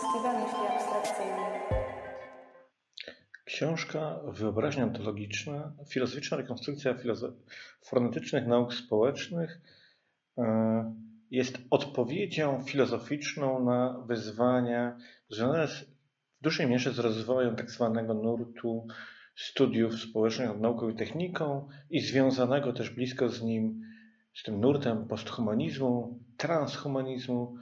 festiwal, abstrakcyjny. Książka Wyobraźnia ontologiczna, filozoficzna rekonstrukcja filozo- fonetycznych nauk społecznych e, jest odpowiedzią filozoficzną na wyzwania związane z, w dużej mierze z rozwojem tak zwanego nurtu studiów społecznych nad nauką i techniką i związanego też blisko z nim, z tym nurtem posthumanizmu, transhumanizmu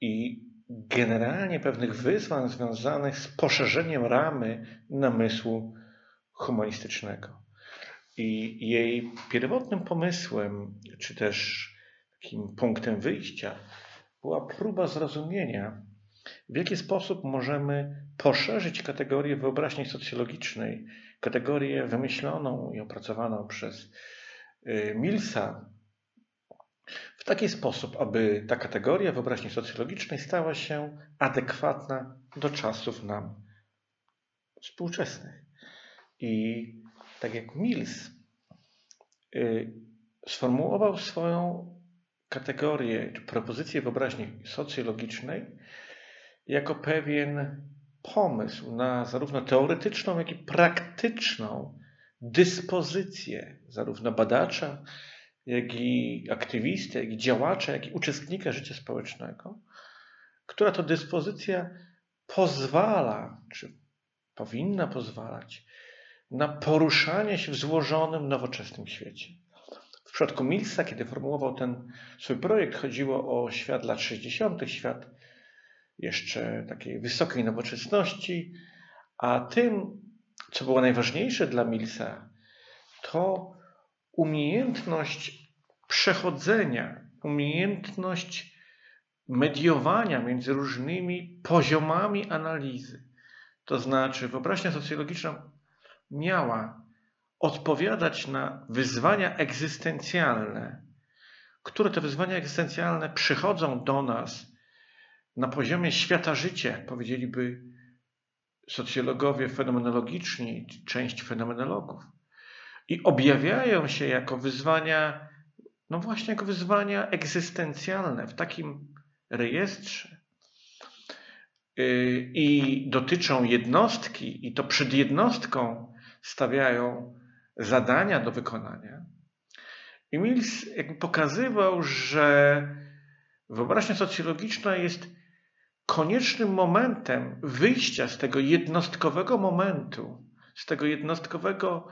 i generalnie pewnych wyzwań związanych z poszerzeniem ramy namysłu humanistycznego. I jej pierwotnym pomysłem, czy też takim punktem wyjścia, była próba zrozumienia, w jaki sposób możemy poszerzyć kategorię wyobraźni socjologicznej, kategorię wymyśloną i opracowaną przez y, Millsa, w taki sposób, aby ta kategoria wyobraźni socjologicznej stała się adekwatna do czasów nam współczesnych. I tak jak Mills y, sformułował swoją kategorię czy propozycję wyobraźni socjologicznej jako pewien pomysł na zarówno teoretyczną, jak i praktyczną dyspozycję zarówno badacza, jak i aktywisty, jak i działacza, jak i uczestnika życia społecznego, która to dyspozycja pozwala, czy powinna pozwalać na poruszanie się w złożonym, nowoczesnym świecie. W przypadku Millsa, kiedy formułował ten swój projekt, chodziło o świat lat 60., świat jeszcze takiej wysokiej nowoczesności, a tym, co było najważniejsze dla Millsa, to umiejętność przechodzenia, umiejętność mediowania między różnymi poziomami analizy. To znaczy, wyobraźnia socjologiczna miała odpowiadać na wyzwania egzystencjalne, które te wyzwania egzystencjalne przychodzą do nas na poziomie świata życia, powiedzieliby socjologowie fenomenologiczni, część fenomenologów i objawiają się jako wyzwania, no właśnie jako wyzwania egzystencjalne w takim rejestrze yy, i dotyczą jednostki, i to przed jednostką stawiają zadania do wykonania. I Mills pokazywał, że wyobraźnia socjologiczna jest koniecznym momentem wyjścia z tego jednostkowego momentu, z tego jednostkowego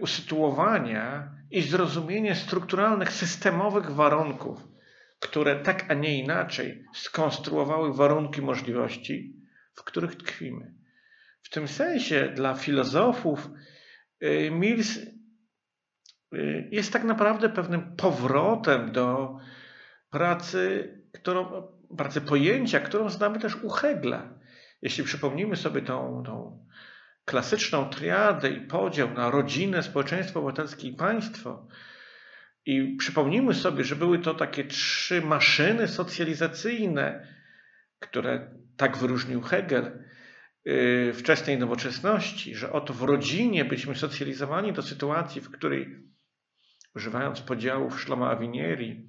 usytuowania i zrozumienia strukturalnych, systemowych warunków, które tak, a nie inaczej skonstruowały warunki możliwości, w których tkwimy. W tym sensie dla filozofów yy, Mills yy, jest tak naprawdę pewnym powrotem do pracy, którą, pracy pojęcia, którą znamy też u Hegla. Jeśli przypomnimy sobie tą, tą klasyczną triadę i podział na rodzinę, społeczeństwo obywatelskie i państwo, i przypomnijmy sobie, że były to takie trzy maszyny socjalizacyjne, które tak wyróżnił Hegel yy, wczesnej nowoczesności, że oto w rodzinie byliśmy socjalizowani do sytuacji, w której, używając podziałów Szloma Awinieri,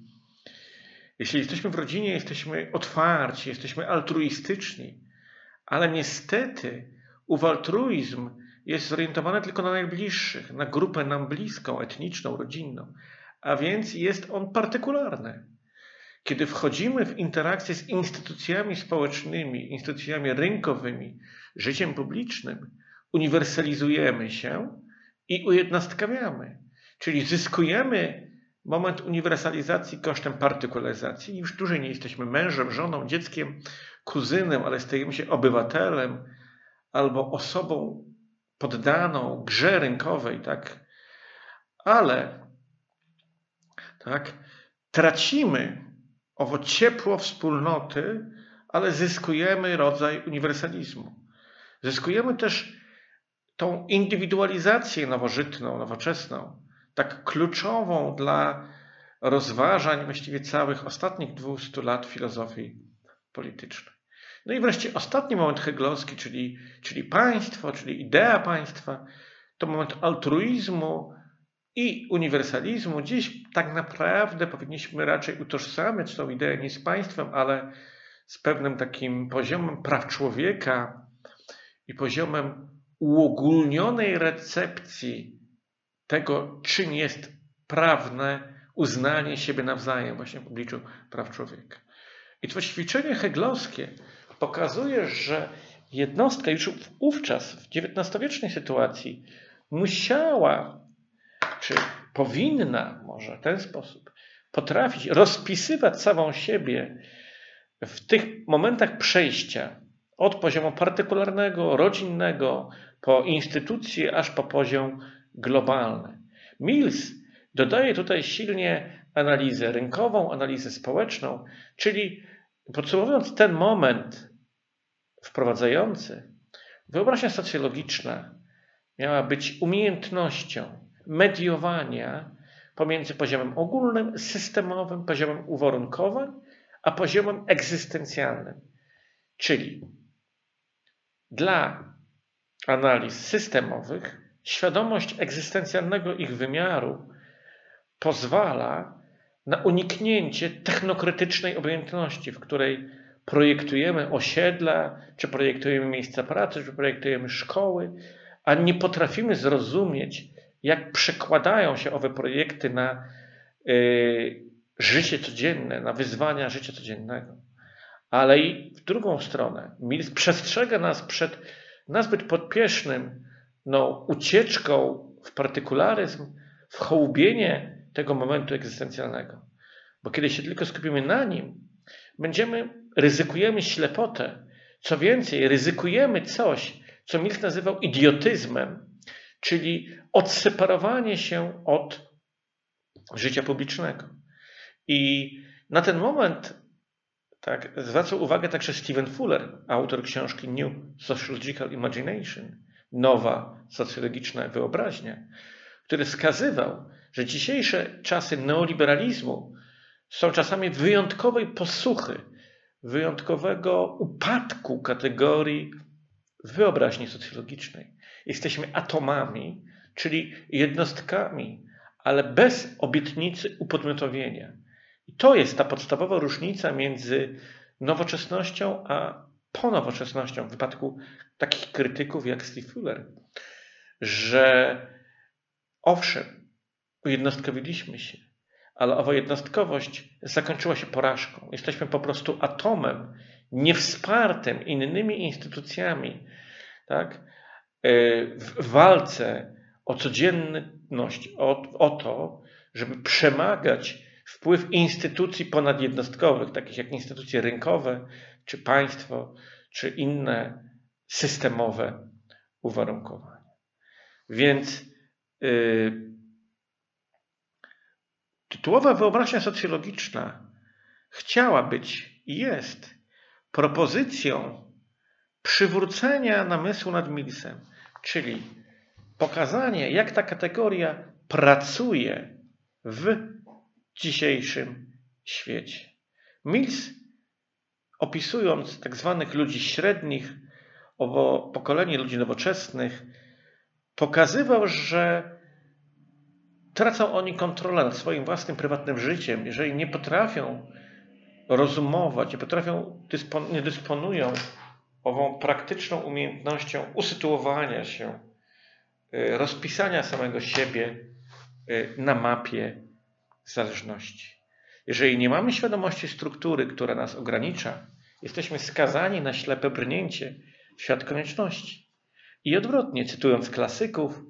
jeśli jesteśmy w rodzinie, jesteśmy otwarci, jesteśmy altruistyczni, ale niestety ów altruizm jest zorientowany tylko na najbliższych, na grupę nam bliską, etniczną, rodzinną, a więc jest on partykularny. Kiedy wchodzimy w interakcję z instytucjami społecznymi, instytucjami rynkowymi, życiem publicznym, uniwersalizujemy się i ujednostkawiamy. Czyli zyskujemy moment uniwersalizacji kosztem partykularyzacji. Już dłużej nie jesteśmy mężem, żoną, dzieckiem, kuzynem, ale stajemy się obywatelem albo osobą poddaną grze rynkowej, tak? Ale tak, tracimy owo ciepło wspólnoty, ale zyskujemy rodzaj uniwersalizmu. Zyskujemy też tą indywidualizację nowożytną, nowoczesną, tak kluczową dla rozważań właściwie całych ostatnich 200 lat filozofii politycznej. No i wreszcie ostatni moment heglowski, czyli, czyli państwo, czyli idea państwa, to moment altruizmu i uniwersalizmu. Dziś tak naprawdę powinniśmy raczej utożsamiać tą ideę nie z państwem, ale z pewnym takim poziomem praw człowieka i poziomem uogólnionej recepcji tego, czym jest prawne uznanie siebie nawzajem właśnie w obliczu praw człowieka. I to ćwiczenie heglowskie pokazuje, że jednostka już wówczas, w XIX-wiecznej sytuacji, musiała, czy powinna może w ten sposób, potrafić rozpisywać samą siebie w tych momentach przejścia od poziomu partykularnego, rodzinnego, po instytucje, aż po poziom globalny. Mills dodaje tutaj silnie analizę rynkową, analizę społeczną, czyli podsumowując ten moment wprowadzający, wyobraźnia socjologiczna miała być umiejętnością mediowania pomiędzy poziomem ogólnym, systemowym, poziomem uwarunkowań, a poziomem egzystencjalnym. Czyli dla analiz systemowych świadomość egzystencjalnego ich wymiaru pozwala na uniknięcie technokrytycznej obojętności, w której projektujemy osiedla, czy projektujemy miejsca pracy, czy projektujemy szkoły, a nie potrafimy zrozumieć, jak przekładają się owe projekty na y, życie codzienne, na wyzwania życia codziennego. Ale i w drugą stronę, Mills przestrzega nas przed nazbyt podpiesznym no, ucieczką w partykularyzm, w hołubienie tego momentu egzystencjalnego. Bo kiedy się tylko skupimy na nim, będziemy, ryzykujemy ślepotę. Co więcej, ryzykujemy coś, co Mills nazywał idiotyzmem, czyli odseparowanie się od życia publicznego. I na ten moment tak, zwracał uwagę także Stephen Fuller, autor książki New Sociological Imagination, nowa socjologiczna wyobraźnia, który wskazywał, że dzisiejsze czasy neoliberalizmu są czasami wyjątkowej posłuchy, wyjątkowego upadku kategorii wyobraźni socjologicznej. Jesteśmy atomami, czyli jednostkami, ale bez obietnicy upodmiotowienia. I to jest ta podstawowa różnica między nowoczesnością a ponowoczesnością w wypadku takich krytyków jak Steve Fuller, że owszem, ujednostkowiliśmy się, ale owa jednostkowość zakończyła się porażką. Jesteśmy po prostu atomem niewspartym innymi instytucjami, tak? w walce o codzienność, o, o to, żeby przemagać wpływ instytucji ponadjednostkowych, takich jak instytucje rynkowe, czy państwo, czy inne systemowe uwarunkowania. Więc yy, tytułowa wyobraźnia socjologiczna chciała być i jest propozycją przywrócenia namysłu nad Millsem, czyli pokazanie, jak ta kategoria pracuje w dzisiejszym świecie. Mills, opisując tak zwanych ludzi średnich, owo pokolenie ludzi nowoczesnych, pokazywał, że tracą oni kontrolę nad swoim własnym prywatnym życiem, jeżeli nie potrafią rozumować, nie potrafią, nie dysponują ową praktyczną umiejętnością usytuowania się, y, rozpisania samego siebie y, na mapie zależności. Jeżeli nie mamy świadomości struktury, która nas ogranicza, jesteśmy skazani na ślepe brnięcie w świat konieczności. I odwrotnie, cytując klasyków,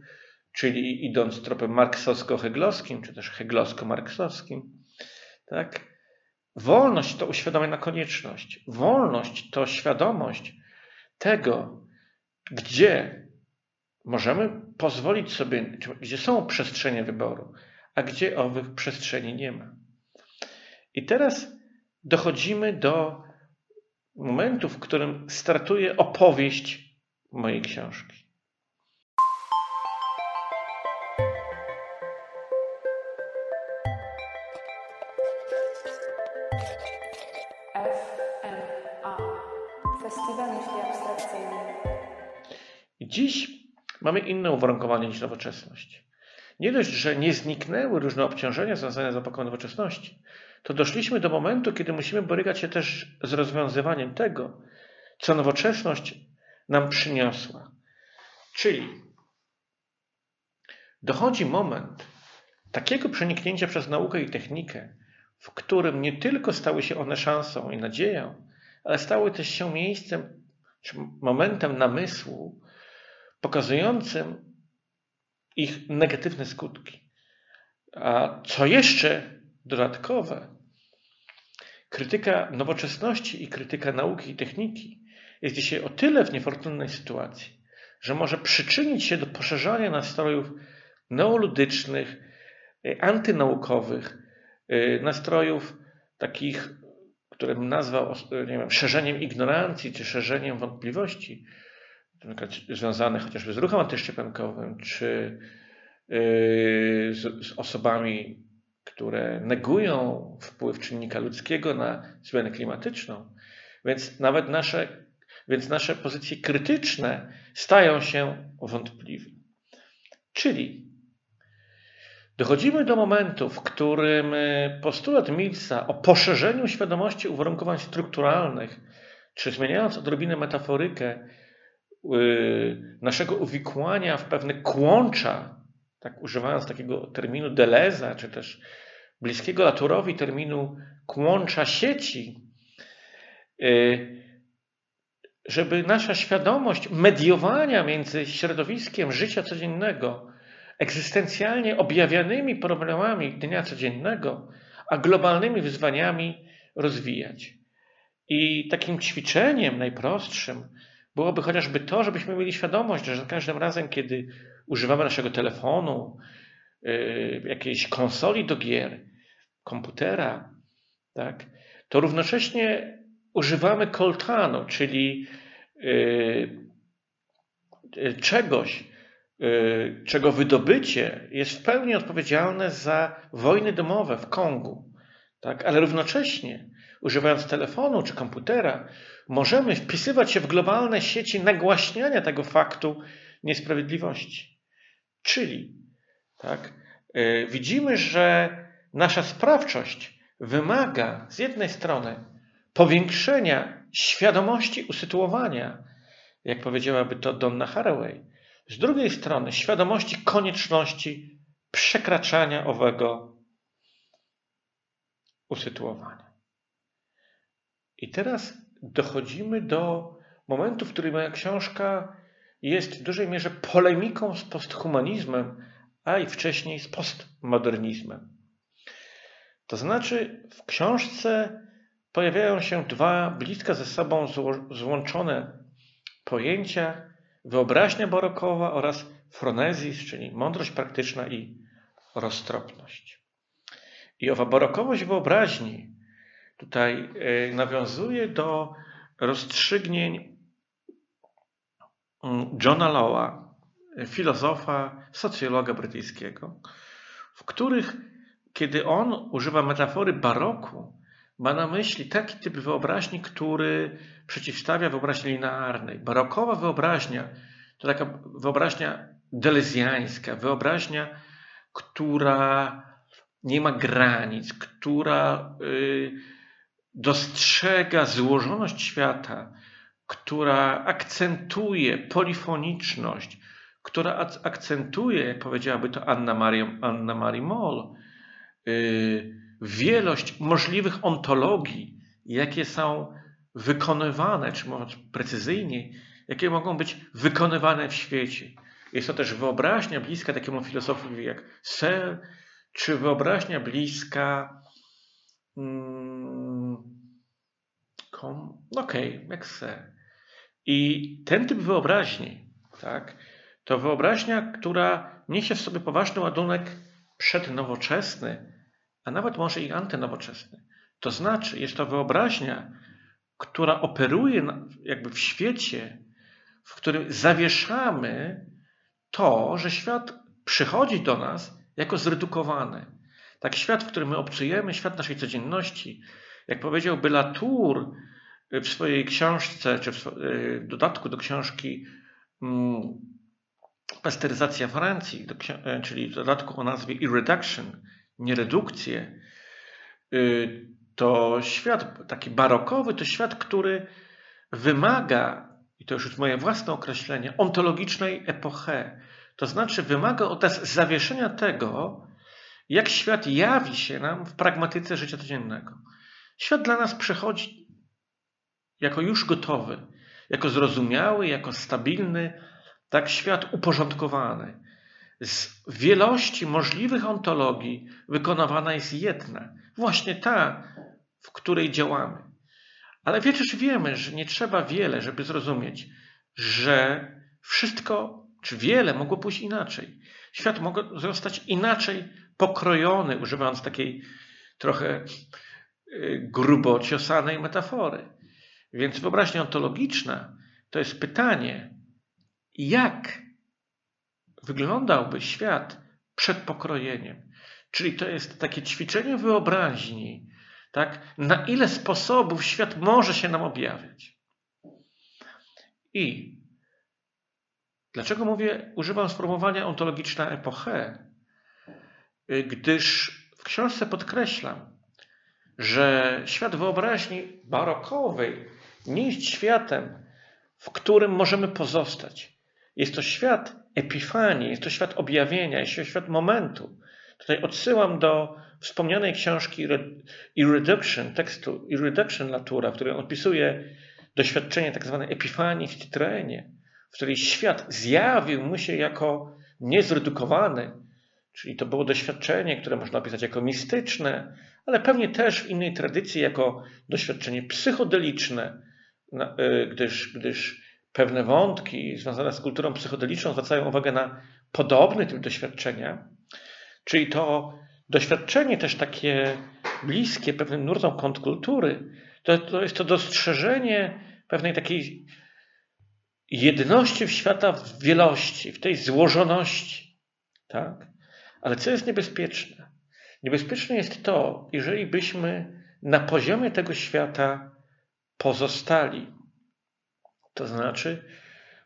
czyli idąc tropem marksowsko-heglowskim, czy też heglowsko-marksowskim, tak? Wolność to uświadomiona konieczność. Wolność to świadomość tego, gdzie możemy pozwolić sobie, gdzie są przestrzenie wyboru, a gdzie owych przestrzeni nie ma. I teraz dochodzimy do momentu, w którym startuje opowieść mojej książki. Festiwal Myśli Abstrakcyjnej dziś mamy inne uwarunkowanie niż nowoczesność. Nie dość, że nie zniknęły różne obciążenia związane z epoką nowoczesności, to doszliśmy do momentu, kiedy musimy borykać się też z rozwiązywaniem tego, co nowoczesność nam przyniosła. Czyli dochodzi moment takiego przeniknięcia przez naukę i technikę, w którym nie tylko stały się one szansą i nadzieją, ale stały też się miejscem czy momentem namysłu pokazującym ich negatywne skutki. A co jeszcze dodatkowe, krytyka nowoczesności i krytyka nauki i techniki jest dzisiaj o tyle w niefortunnej sytuacji, że może przyczynić się do poszerzania nastrojów neoludycznych, antynaukowych, y, nastrojów takich, które bym nazwał nie wiem, szerzeniem ignorancji czy szerzeniem wątpliwości, związanych chociażby z ruchem antyszczepionkowym, czy y, z, z osobami, które negują wpływ czynnika ludzkiego na zmianę klimatyczną. Więc nawet nasze, więc nasze pozycje krytyczne stają się wątpliwe. Czyli dochodzimy do momentu, w którym y, postulat Millsa o poszerzeniu świadomości uwarunkowań strukturalnych, czy zmieniając odrobinę metaforykę, y, naszego uwikłania w pewne kłącza, tak używając takiego terminu Deleza, czy też bliskiego Laturowi terminu kłącza sieci, y, żeby nasza świadomość mediowania między środowiskiem życia codziennego, egzystencjalnie objawianymi problemami dnia codziennego, a globalnymi wyzwaniami rozwijać. I takim ćwiczeniem najprostszym byłoby chociażby to, żebyśmy mieli świadomość, że za każdym razem, kiedy używamy naszego telefonu, yy, jakiejś konsoli do gier, komputera, tak, to równocześnie używamy koltanu, czyli yy, czegoś, czego wydobycie jest w pełni odpowiedzialne za wojny domowe w Kongu. Tak? Ale równocześnie, używając telefonu czy komputera, możemy wpisywać się w globalne sieci nagłaśniania tego faktu niesprawiedliwości. Czyli tak, yy, widzimy, że nasza sprawczość wymaga z jednej strony powiększenia świadomości usytuowania, jak powiedziałaby to Donna Haraway, z drugiej strony świadomości konieczności przekraczania owego usytuowania. I teraz dochodzimy do momentu, w którym moja książka jest w dużej mierze polemiką z posthumanizmem, a i wcześniej z postmodernizmem. To znaczy, w książce pojawiają się dwa blisko ze sobą złączone pojęcia wyobraźnia barokowa oraz fronezis, czyli mądrość praktyczna i roztropność. I owa barokowość wyobraźni tutaj e, nawiązuje do rozstrzygnięć mm, Johna Lawa, filozofa, socjologa brytyjskiego, w których kiedy on używa metafory baroku, ma na myśli taki typ wyobraźni, który przeciwstawia wyobraźni linearnej. Barokowa wyobraźnia to taka wyobraźnia delezjańska, wyobraźnia, która nie ma granic, która y, dostrzega złożoność świata, która akcentuje polifoniczność, która akcentuje, jak powiedziałaby to Anna Maria, Anna Maria Moll, Y, wielość możliwych ontologii, jakie są wykonywane, czy mówiąc precyzyjniej, jakie mogą być wykonywane w świecie. Jest to też wyobraźnia bliska takiemu filozofowi jak Searle, czy wyobraźnia bliska mm, okej, okay, jak Searle. I ten typ wyobraźni, tak, to wyobraźnia, która niesie w sobie poważny ładunek przednowoczesny, a nawet może i antynowoczesny. To znaczy, jest to wyobraźnia, która operuje jakby w świecie, w którym zawieszamy to, że świat przychodzi do nas jako zredukowany. Tak świat, w którym my obcujemy, świat naszej codzienności, jak powiedział Latour w swojej książce, czy w dodatku do książki mm, Pasteryzacja Francji, czyli w dodatku o nazwie Irreduction, nie redukcję, y, to świat taki barokowy, to świat, który wymaga, i to już jest moje własne określenie, ontologicznej epoche. To znaczy wymaga od nas zawieszenia tego, jak świat jawi się nam w pragmatyce życia codziennego. Świat dla nas przechodzi jako już gotowy, jako zrozumiały, jako stabilny, tak świat uporządkowany. Z wielości możliwych ontologii wykonywana jest jedna, właśnie ta, w której działamy. Ale przecież wiemy, że nie trzeba wiele, żeby zrozumieć, że wszystko, czy wiele mogło pójść inaczej. Świat mógł zostać inaczej pokrojony, używając takiej trochę y, grubo ciosanej metafory. Więc wyobraźnia ontologiczna to jest pytanie, jak wyglądałby świat przed pokrojeniem. Czyli to jest takie ćwiczenie wyobraźni, tak? na ile sposobów świat może się nam objawiać. I dlaczego mówię, używam sformułowania ontologiczna epoche? Gdyż w książce podkreślam, że świat wyobraźni barokowej nie jest światem, w którym możemy pozostać. Jest to świat epifanii, jest to świat objawienia, jest to świat momentu. Tutaj odsyłam do wspomnianej książki Irreduction, tekstu Irreduction Latura, w której on opisuje doświadczenie tak zwanej epifanii w Citroenie, w której świat zjawił mu się jako niezredukowany, czyli to było doświadczenie, które można opisać jako mistyczne, ale pewnie też w innej tradycji jako doświadczenie psychodeliczne, y, gdyż, gdyż pewne wątki związane z kulturą psychodeliczną zwracają uwagę na podobny typ doświadczenia, czyli to doświadczenie też takie bliskie pewnym nurtom kontrkultury, to, to jest to dostrzeżenie pewnej takiej jedności w świata w wielości, w tej złożoności. Tak? Ale co jest niebezpieczne? Niebezpieczne jest to, jeżeli byśmy na poziomie tego świata pozostali. To znaczy,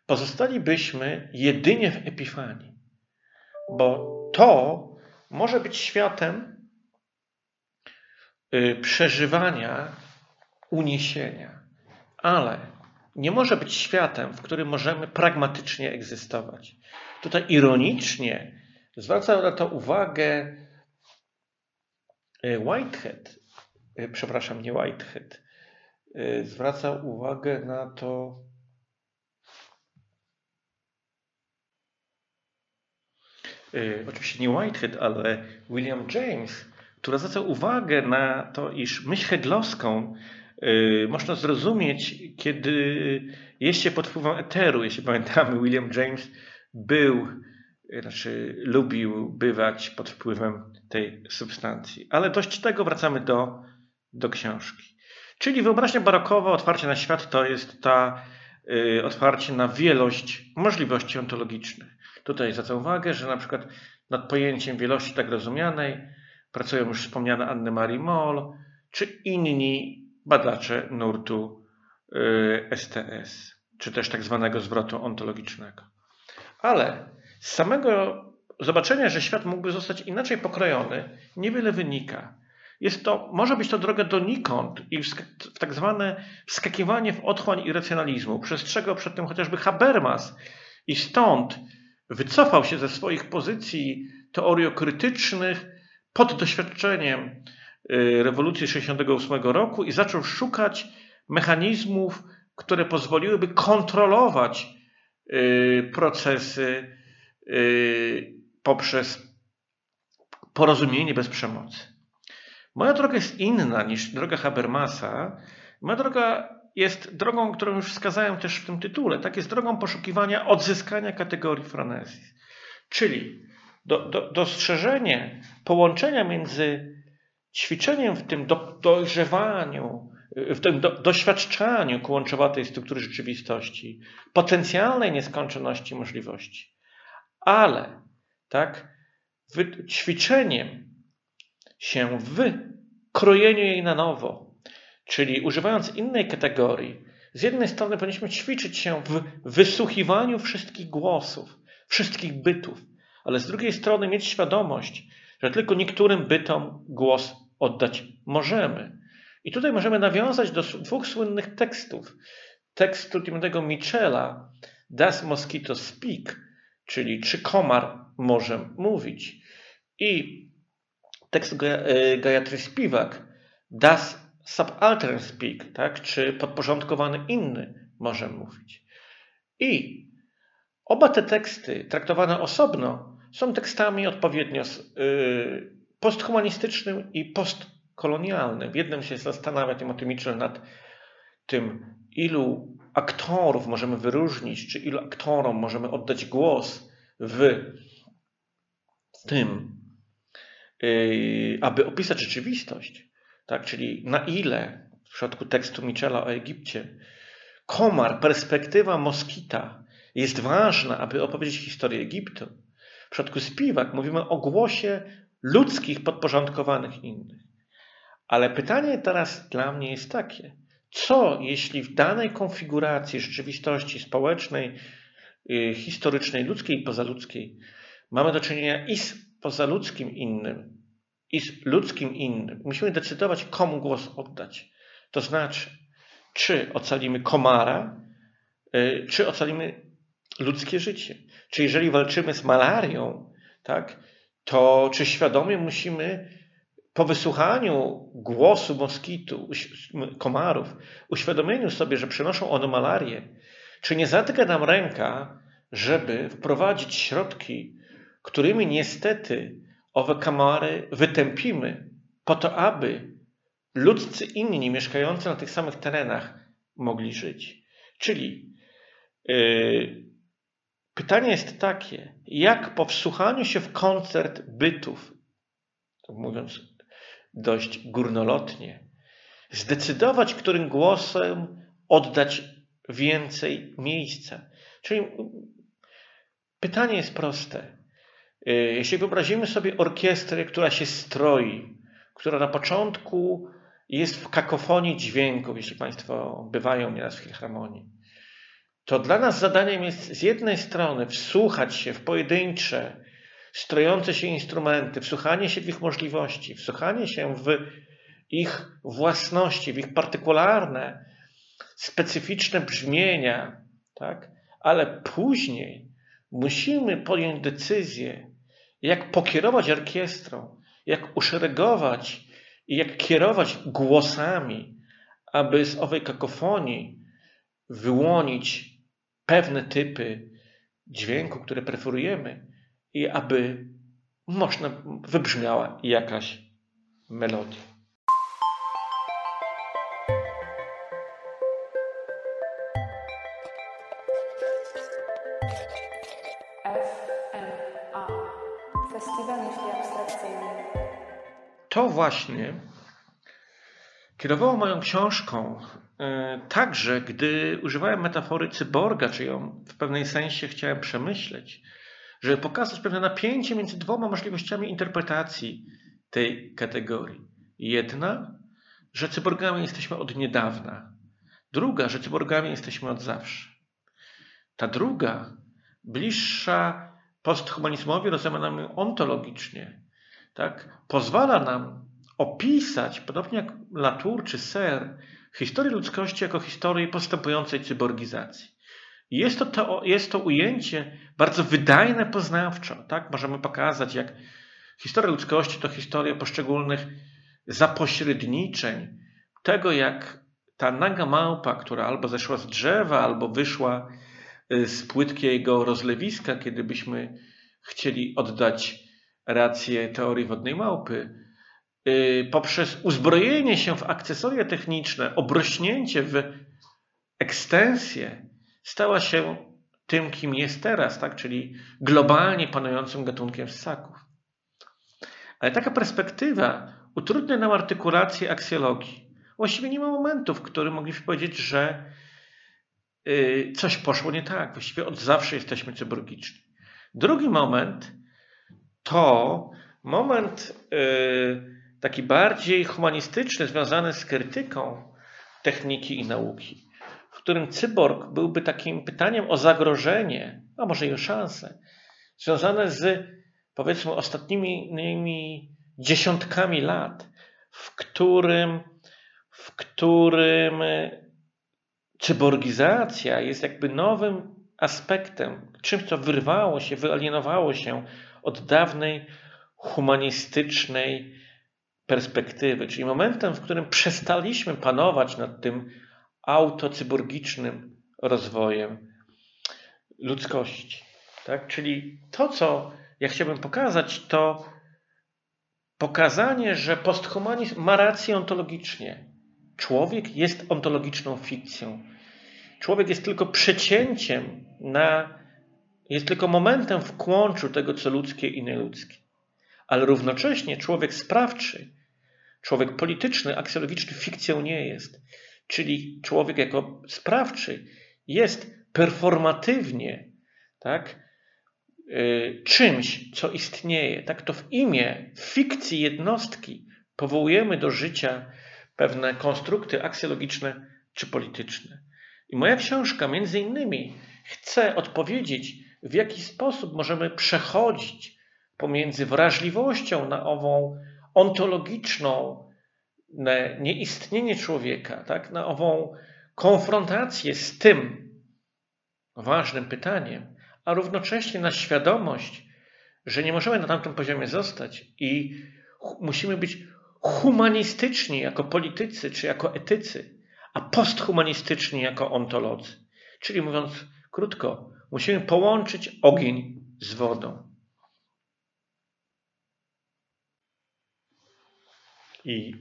pozostalibyśmy jedynie w epifanii, bo to może być światem y, przeżywania, uniesienia, ale nie może być światem, w którym możemy pragmatycznie egzystować. Tutaj ironicznie zwraca na to uwagę y, Whitehead, y, przepraszam, nie Whitehead, zwraca uwagę na to oczywiście nie Whitehead, ale William James, która zwraca uwagę na to, iż myśl heglowską y, można zrozumieć, kiedy jest się pod wpływem eteru. Jeśli pamiętamy, William James był, y, znaczy lubił bywać pod wpływem tej substancji. Ale dość tego wracamy do, do książki. Czyli wyobraźnia barokowa, otwarcie na świat, to jest ta y, otwarcie na wielość możliwości ontologicznych. Tutaj zwracam uwagę, że na przykład nad pojęciem wielości tak rozumianej pracują już wspomniane Anny Marie Moll, czy inni badacze nurtu STS, y, czy też tak zwanego zwrotu ontologicznego. Ale z samego zobaczenia, że świat mógłby zostać inaczej pokrojony, niewiele wynika. Jest to, może być to droga donikąd i w, tak zwane wskakiwanie w otchłań irracjonalizmu. Przestrzegał przed tym chociażby Habermas i stąd wycofał się ze swoich pozycji teoriokrytycznych pod doświadczeniem y, rewolucji 68 roku i zaczął szukać mechanizmów, które pozwoliłyby kontrolować y, procesy y, poprzez porozumienie bez przemocy. Moja droga jest inna niż droga Habermasa. Moja droga jest drogą, którą już wskazałem też w tym tytule. Tak jest drogą poszukiwania odzyskania kategorii franezis. Czyli do, do, dostrzeżenie połączenia między ćwiczeniem w tym do, dojrzewaniu, w tym do, doświadczaniu kłączowatej struktury rzeczywistości, potencjalnej nieskończoności możliwości, ale tak, ćwiczeniem się w krojeniu jej na nowo, Czyli używając innej kategorii, z jednej strony powinniśmy ćwiczyć się w wysłuchiwaniu wszystkich głosów, wszystkich bytów, ale z drugiej strony mieć świadomość, że tylko niektórym bytom głos oddać możemy. I tutaj możemy nawiązać do dwóch słynnych tekstów. Tekstu Timotego Michela, Does Mosquito Speak, czyli czy komar może mówić. I tekst Gayatri Spivak, Does Subaltern Speak, tak? czy podporządkowany inny może mówić. I oba te teksty traktowane osobno są tekstami odpowiednio y, posthumanistycznym i postkolonialnym. W jednym się zastanawia Timothy Mitchell nad tym, ilu aktorów możemy wyróżnić, czy ilu aktorom możemy oddać głos w tym, aby opisać rzeczywistość. Tak? Czyli na ile w przypadku tekstu Michela o Egipcie komar, perspektywa moskita jest ważna, aby opowiedzieć historię Egiptu. W przypadku Spiwak mówimy o głosie ludzkich podporządkowanych innych. Ale pytanie teraz dla mnie jest takie: co jeśli w danej konfiguracji rzeczywistości społecznej, yy, historycznej, ludzkiej i pozaludzkiej mamy do czynienia i z pozaludzkim innym, i z ludzkim innym? Musimy decydować, komu głos oddać. To znaczy, czy ocalimy komara, yy, czy ocalimy ludzkie życie. Czy jeżeli walczymy z malarią, tak, to czy świadomie musimy po wysłuchaniu głosu moskitu, komarów, uświadomieniu sobie, że przynoszą one malarię, czy nie zatyka nam ręka, żeby wprowadzić środki, którymi niestety owe komary wytępimy, po to, aby ludzcy inni mieszkający na tych samych terenach mogli żyć. Czyli yy, pytanie jest takie, jak po wsłuchaniu się w koncert bytów, mówiąc dość górnolotnie, zdecydować, którym głosem oddać więcej miejsca. Czyli pytanie jest proste. Y, jeśli wyobrazimy sobie orkiestrę, która się stroi, która na początku jest w kakofonii dźwięków, jeśli Państwo bywają nieraz w filharmonii, to dla nas zadaniem jest z jednej strony wsłuchać się w pojedyncze, strojące się instrumenty, wsłuchanie się w ich możliwości, wsłuchanie się w ich własności, w ich partykularne, specyficzne brzmienia, tak? ale później musimy podjąć decyzję, jak pokierować orkiestrą, jak uszeregować i jak kierować głosami, aby z owej kakofonii wyłonić pewne typy dźwięku, które preferujemy i aby można wybrzmiała jakaś melodia. Właśnie kierowało moją książką E, także, gdy używałem metafory cyborga, czy ją w pewnej sensie chciałem przemyśleć, żeby pokazać pewne napięcie między dwoma możliwościami interpretacji tej kategorii. Jedna, że cyborgami jesteśmy od niedawna. Druga, że cyborgami jesteśmy od zawsze. Ta druga, bliższa posthumanizmowi rozumianemu ontologicznie, tak, pozwala nam opisać, podobnie jak Latour czy Serre, historię ludzkości jako historię postępującej cyborgizacji. Jest to, to, jest to ujęcie bardzo wydajne poznawczo. Tak? Możemy pokazać, jak historia ludzkości to historia poszczególnych zapośredniczeń, tego jak ta naga małpa, która albo zeszła z drzewa, albo wyszła y, z płytkiego rozlewiska, kiedy byśmy chcieli oddać rację teorii wodnej małpy, Y, poprzez uzbrojenie się w akcesoria techniczne, obrośnięcie w ekstensję, stała się tym, kim jest teraz, tak? czyli globalnie panującym gatunkiem ssaków. Ale taka perspektywa utrudnia nam artykulację aksjologii. Właściwie nie ma momentu, w którym mogliśmy powiedzieć, że y, coś poszło nie tak. Właściwie od zawsze jesteśmy cyborgiczni. Drugi moment to moment yy, taki bardziej humanistyczny, związany z krytyką techniki i nauki, w którym cyborg byłby takim pytaniem o zagrożenie, a może i o szansę, związane z powiedzmy ostatnimi dziesiątkami lat, w którym, w którym cyborgizacja jest jakby nowym aspektem, czymś, co wyrwało się, wyalienowało się od dawnej humanistycznej perspektywy, czyli momentem, w którym przestaliśmy panować nad tym autocyborgicznym rozwojem ludzkości. Tak? Czyli to, co ja chciałbym pokazać, to pokazanie, że posthumanizm ma rację ontologicznie. Człowiek jest ontologiczną fikcją. Człowiek jest tylko przecięciem na, jest tylko momentem w kłączu tego, co ludzkie i nieludzkie. Ale równocześnie człowiek sprawczy, człowiek polityczny, aksjologiczny fikcją nie jest. Czyli człowiek jako sprawczy jest performatywnie tak, y, czymś, co istnieje. Tak to w imię fikcji jednostki powołujemy do życia pewne konstrukty aksjologiczne czy polityczne. I moja książka między innymi chce odpowiedzieć, w jaki sposób możemy przechodzić pomiędzy wrażliwością na ową ontologiczną nieistnienie człowieka, tak, na ową konfrontację z tym ważnym pytaniem, a równocześnie na świadomość, że nie możemy na tamtym poziomie zostać i musimy być humanistyczni jako politycy czy jako etycy, a posthumanistyczni jako ontolodzy. Czyli mówiąc krótko, musimy połączyć ogień z wodą. I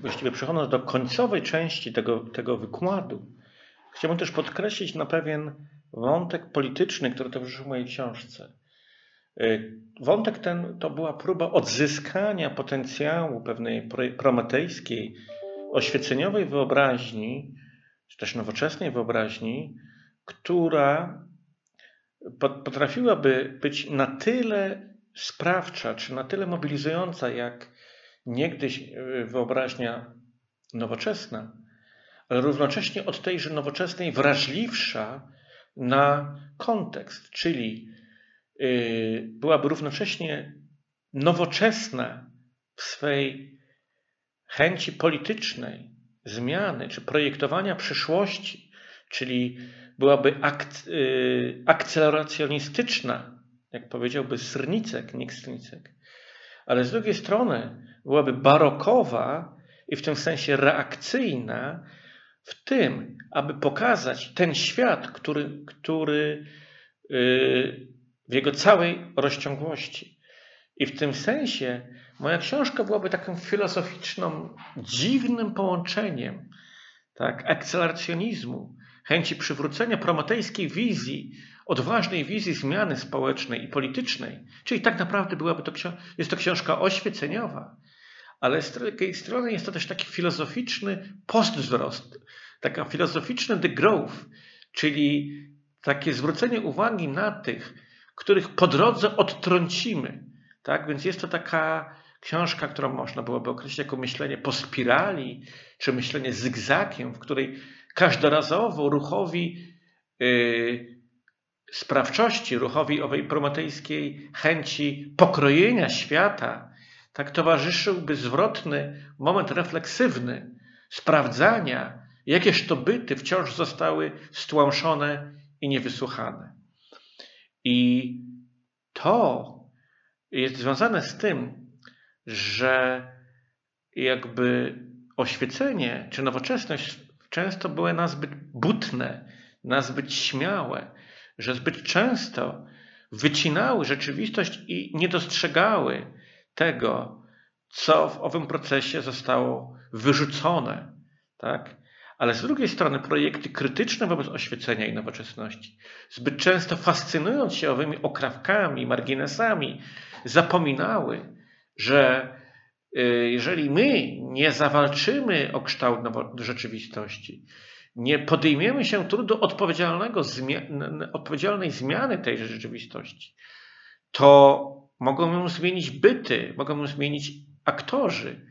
właściwie przechodząc do końcowej części tego, tego wykładu, chciałbym też podkreślić na pewien wątek polityczny, który towarzyszył mojej książce. Y, wątek ten to była próba odzyskania potencjału pewnej prometejskiej, oświeceniowej wyobraźni, czy też nowoczesnej wyobraźni, która potrafiłaby być na tyle sprawcza, czy na tyle mobilizująca, jak niegdyś e, wyobraźnia nowoczesna, ale równocześnie od tejże nowoczesnej wrażliwsza na kontekst, czyli e, byłaby równocześnie nowoczesna w swej chęci politycznej, zmiany czy projektowania przyszłości, czyli byłaby ak- e, akceleracjonistyczna, jak powiedziałby Srnicek, nie Srnicek, ale z drugiej strony byłaby barokowa i w tym sensie reakcyjna w tym, aby pokazać ten świat, który, który yy, w jego całej rozciągłości. I w tym sensie moja książka byłaby taką filozoficzną, dziwnym połączeniem tak, akceleracjonizmu, chęci przywrócenia prometejskiej wizji odważnej wizji zmiany społecznej i politycznej. Czyli tak naprawdę byłaby to, jest to książka oświeceniowa, ale z drugiej strony jest to też taki filozoficzny postwzrost, taka filozoficzny degrowth, czyli takie zwrócenie uwagi na tych, których po drodze odtrącimy. Tak? Więc jest to taka książka, którą można byłoby określić jako myślenie po spirali, czy myślenie zygzakiem, w której każdorazowo ruchowi yy, sprawczości, ruchowi owej prometejskiej chęci pokrojenia świata, tak towarzyszyłby zwrotny moment refleksywny, sprawdzania, jakież to byty wciąż zostały stłamszone i niewysłuchane. I to jest związane z tym, że jakby oświecenie czy nowoczesność często były nazbyt butne, nazbyt śmiałe, że zbyt często wycinały rzeczywistość i nie dostrzegały tego, co w owym procesie zostało wyrzucone. Tak? Ale z drugiej strony projekty krytyczne wobec oświecenia i nowoczesności, zbyt często fascynując się owymi okrawkami, marginesami, zapominały, że jeżeli my nie zawalczymy o kształt rzeczywistości, nie podejmiemy się trudu odpowiedzialnego, odpowiedzialnej zmiany tej rzeczywistości, to mogą ją zmienić byty, mogą ją zmienić aktorzy,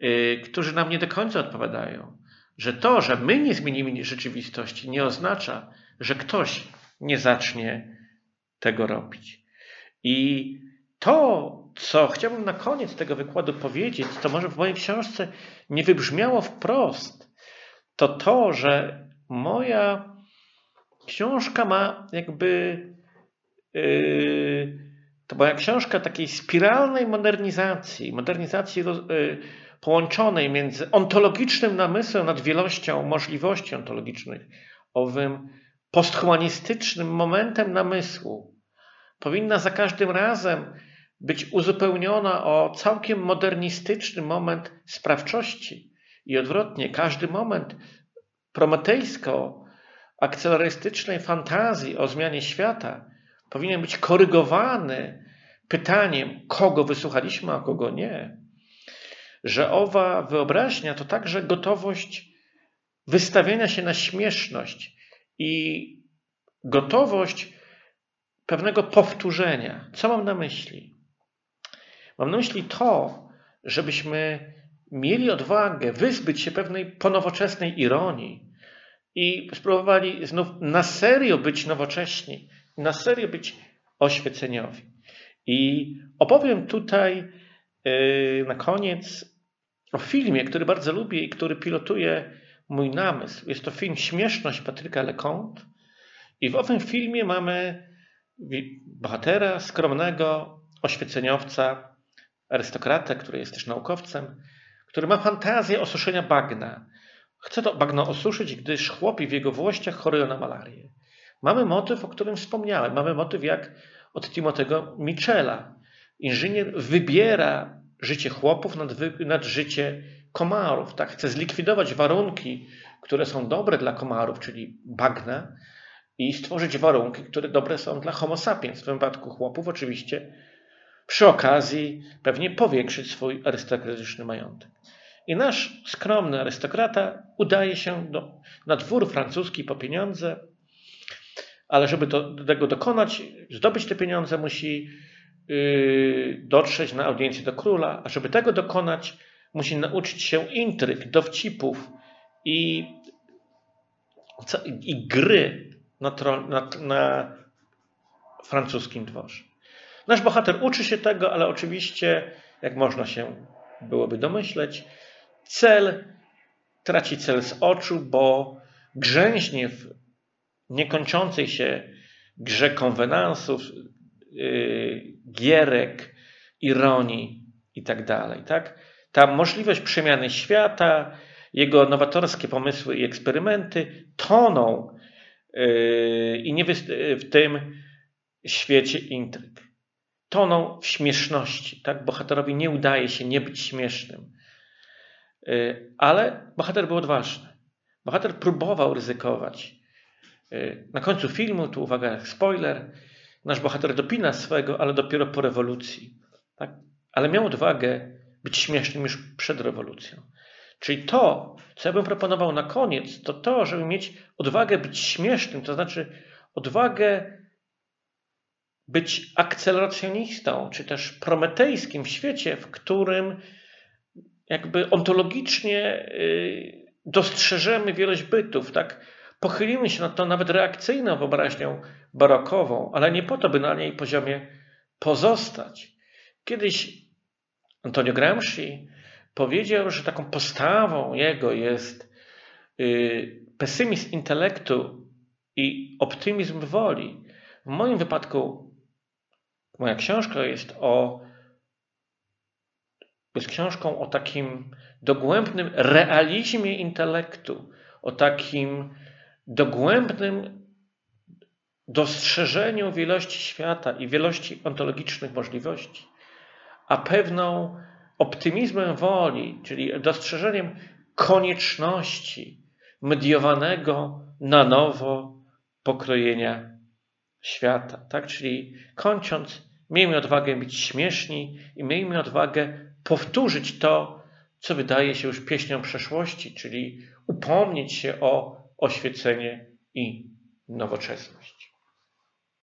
yy, którzy nam nie do końca odpowiadają. Że to, że my nie zmienimy rzeczywistości, nie oznacza, że ktoś nie zacznie tego robić. I to, co chciałbym na koniec tego wykładu powiedzieć, to może w mojej książce nie wybrzmiało wprost, to to, że moja książka ma jakby. Yy, to moja książka takiej spiralnej modernizacji, modernizacji yy, połączonej między ontologicznym namysłem nad wielością możliwości ontologicznych, owym posthumanistycznym momentem namysłu, powinna za każdym razem być uzupełniona o całkiem modernistyczny moment sprawczości. I odwrotnie, każdy moment prometejsko-akcelerystycznej fantazji o zmianie świata powinien być korygowany pytaniem, kogo wysłuchaliśmy, a kogo nie. Że owa wyobraźnia to także gotowość wystawienia się na śmieszność i gotowość pewnego powtórzenia. Co mam na myśli? Mam na myśli to, żebyśmy mieli odwagę wyzbyć się pewnej ponowoczesnej ironii i spróbowali znów na serio być nowocześni, na serio być oświeceniowi. I opowiem tutaj yy, na koniec o filmie, który bardzo lubię i który pilotuje mój namysł. Jest to film Śmieszność Patryka Leconte. I w owym filmie mamy bohatera skromnego, oświeceniowca, arystokratę, który jest też naukowcem, który ma fantazję osuszenia bagna. Chce to bagno osuszyć, gdyż chłopi w jego włościach chorują na malarię. Mamy motyw, o którym wspomniałem. Mamy motyw jak od Timotego Michela. Inżynier wybiera życie chłopów nad, nad życie komarów. Tak? Chce zlikwidować warunki, które są dobre dla komarów, czyli bagna, i stworzyć warunki, które dobre są dla homo sapiens, w wypadku chłopów oczywiście, przy okazji pewnie powiększyć swój arystokratyczny majątek. I nasz skromny arystokrata udaje się do, na dwór francuski po pieniądze, ale żeby do, do tego dokonać, zdobyć te pieniądze, musi yy, dotrzeć na audiencję do króla, a żeby tego dokonać, musi nauczyć się intryg, dowcipów i, i gry na, na, na francuskim dworze. Nasz bohater uczy się tego, ale oczywiście, jak można się byłoby domyśleć, cel traci cel z oczu, bo grzęźnie w niekończącej się grze konwenansów, yy, gierek, ironii i tak. Tak? Ta możliwość przemiany świata, jego nowatorskie pomysły i eksperymenty toną yy, i nie w tym świecie intryg toną w śmieszności. Tak? Bohaterowi nie udaje się nie być śmiesznym. Y, ale bohater był odważny. Bohater próbował ryzykować. Y, na końcu filmu, tu uwaga, spoiler, nasz bohater dopina swego, ale dopiero po rewolucji. Tak? Ale miał odwagę być śmiesznym już przed rewolucją. Czyli to, co ja bym proponował na koniec, to to, żeby mieć odwagę być śmiesznym, to znaczy odwagę być akceleracjonistą, czy też prometejskim w świecie, w którym jakby ontologicznie y, dostrzeżemy wielość bytów, tak? Pochylimy się nad tą nawet reakcyjną wyobraźnią barokową, ale nie po to, by na niej poziomie pozostać. Kiedyś Antonio Gramsci powiedział, że taką postawą jego jest y, pesymizm intelektu i optymizm woli. W moim wypadku Moja książka jest o jest książką o takim dogłębnym realizmie intelektu, o takim dogłębnym dostrzeżeniu wielości świata i wielości ontologicznych możliwości, a pewną optymizmem woli, czyli dostrzeżeniem konieczności mediowanego na nowo pokrojenia świata. Tak? Czyli kończąc, miejmy odwagę być śmieszni i miejmy odwagę powtórzyć to, co wydaje się już pieśnią przeszłości, czyli upomnieć się o oświecenie i nowoczesność.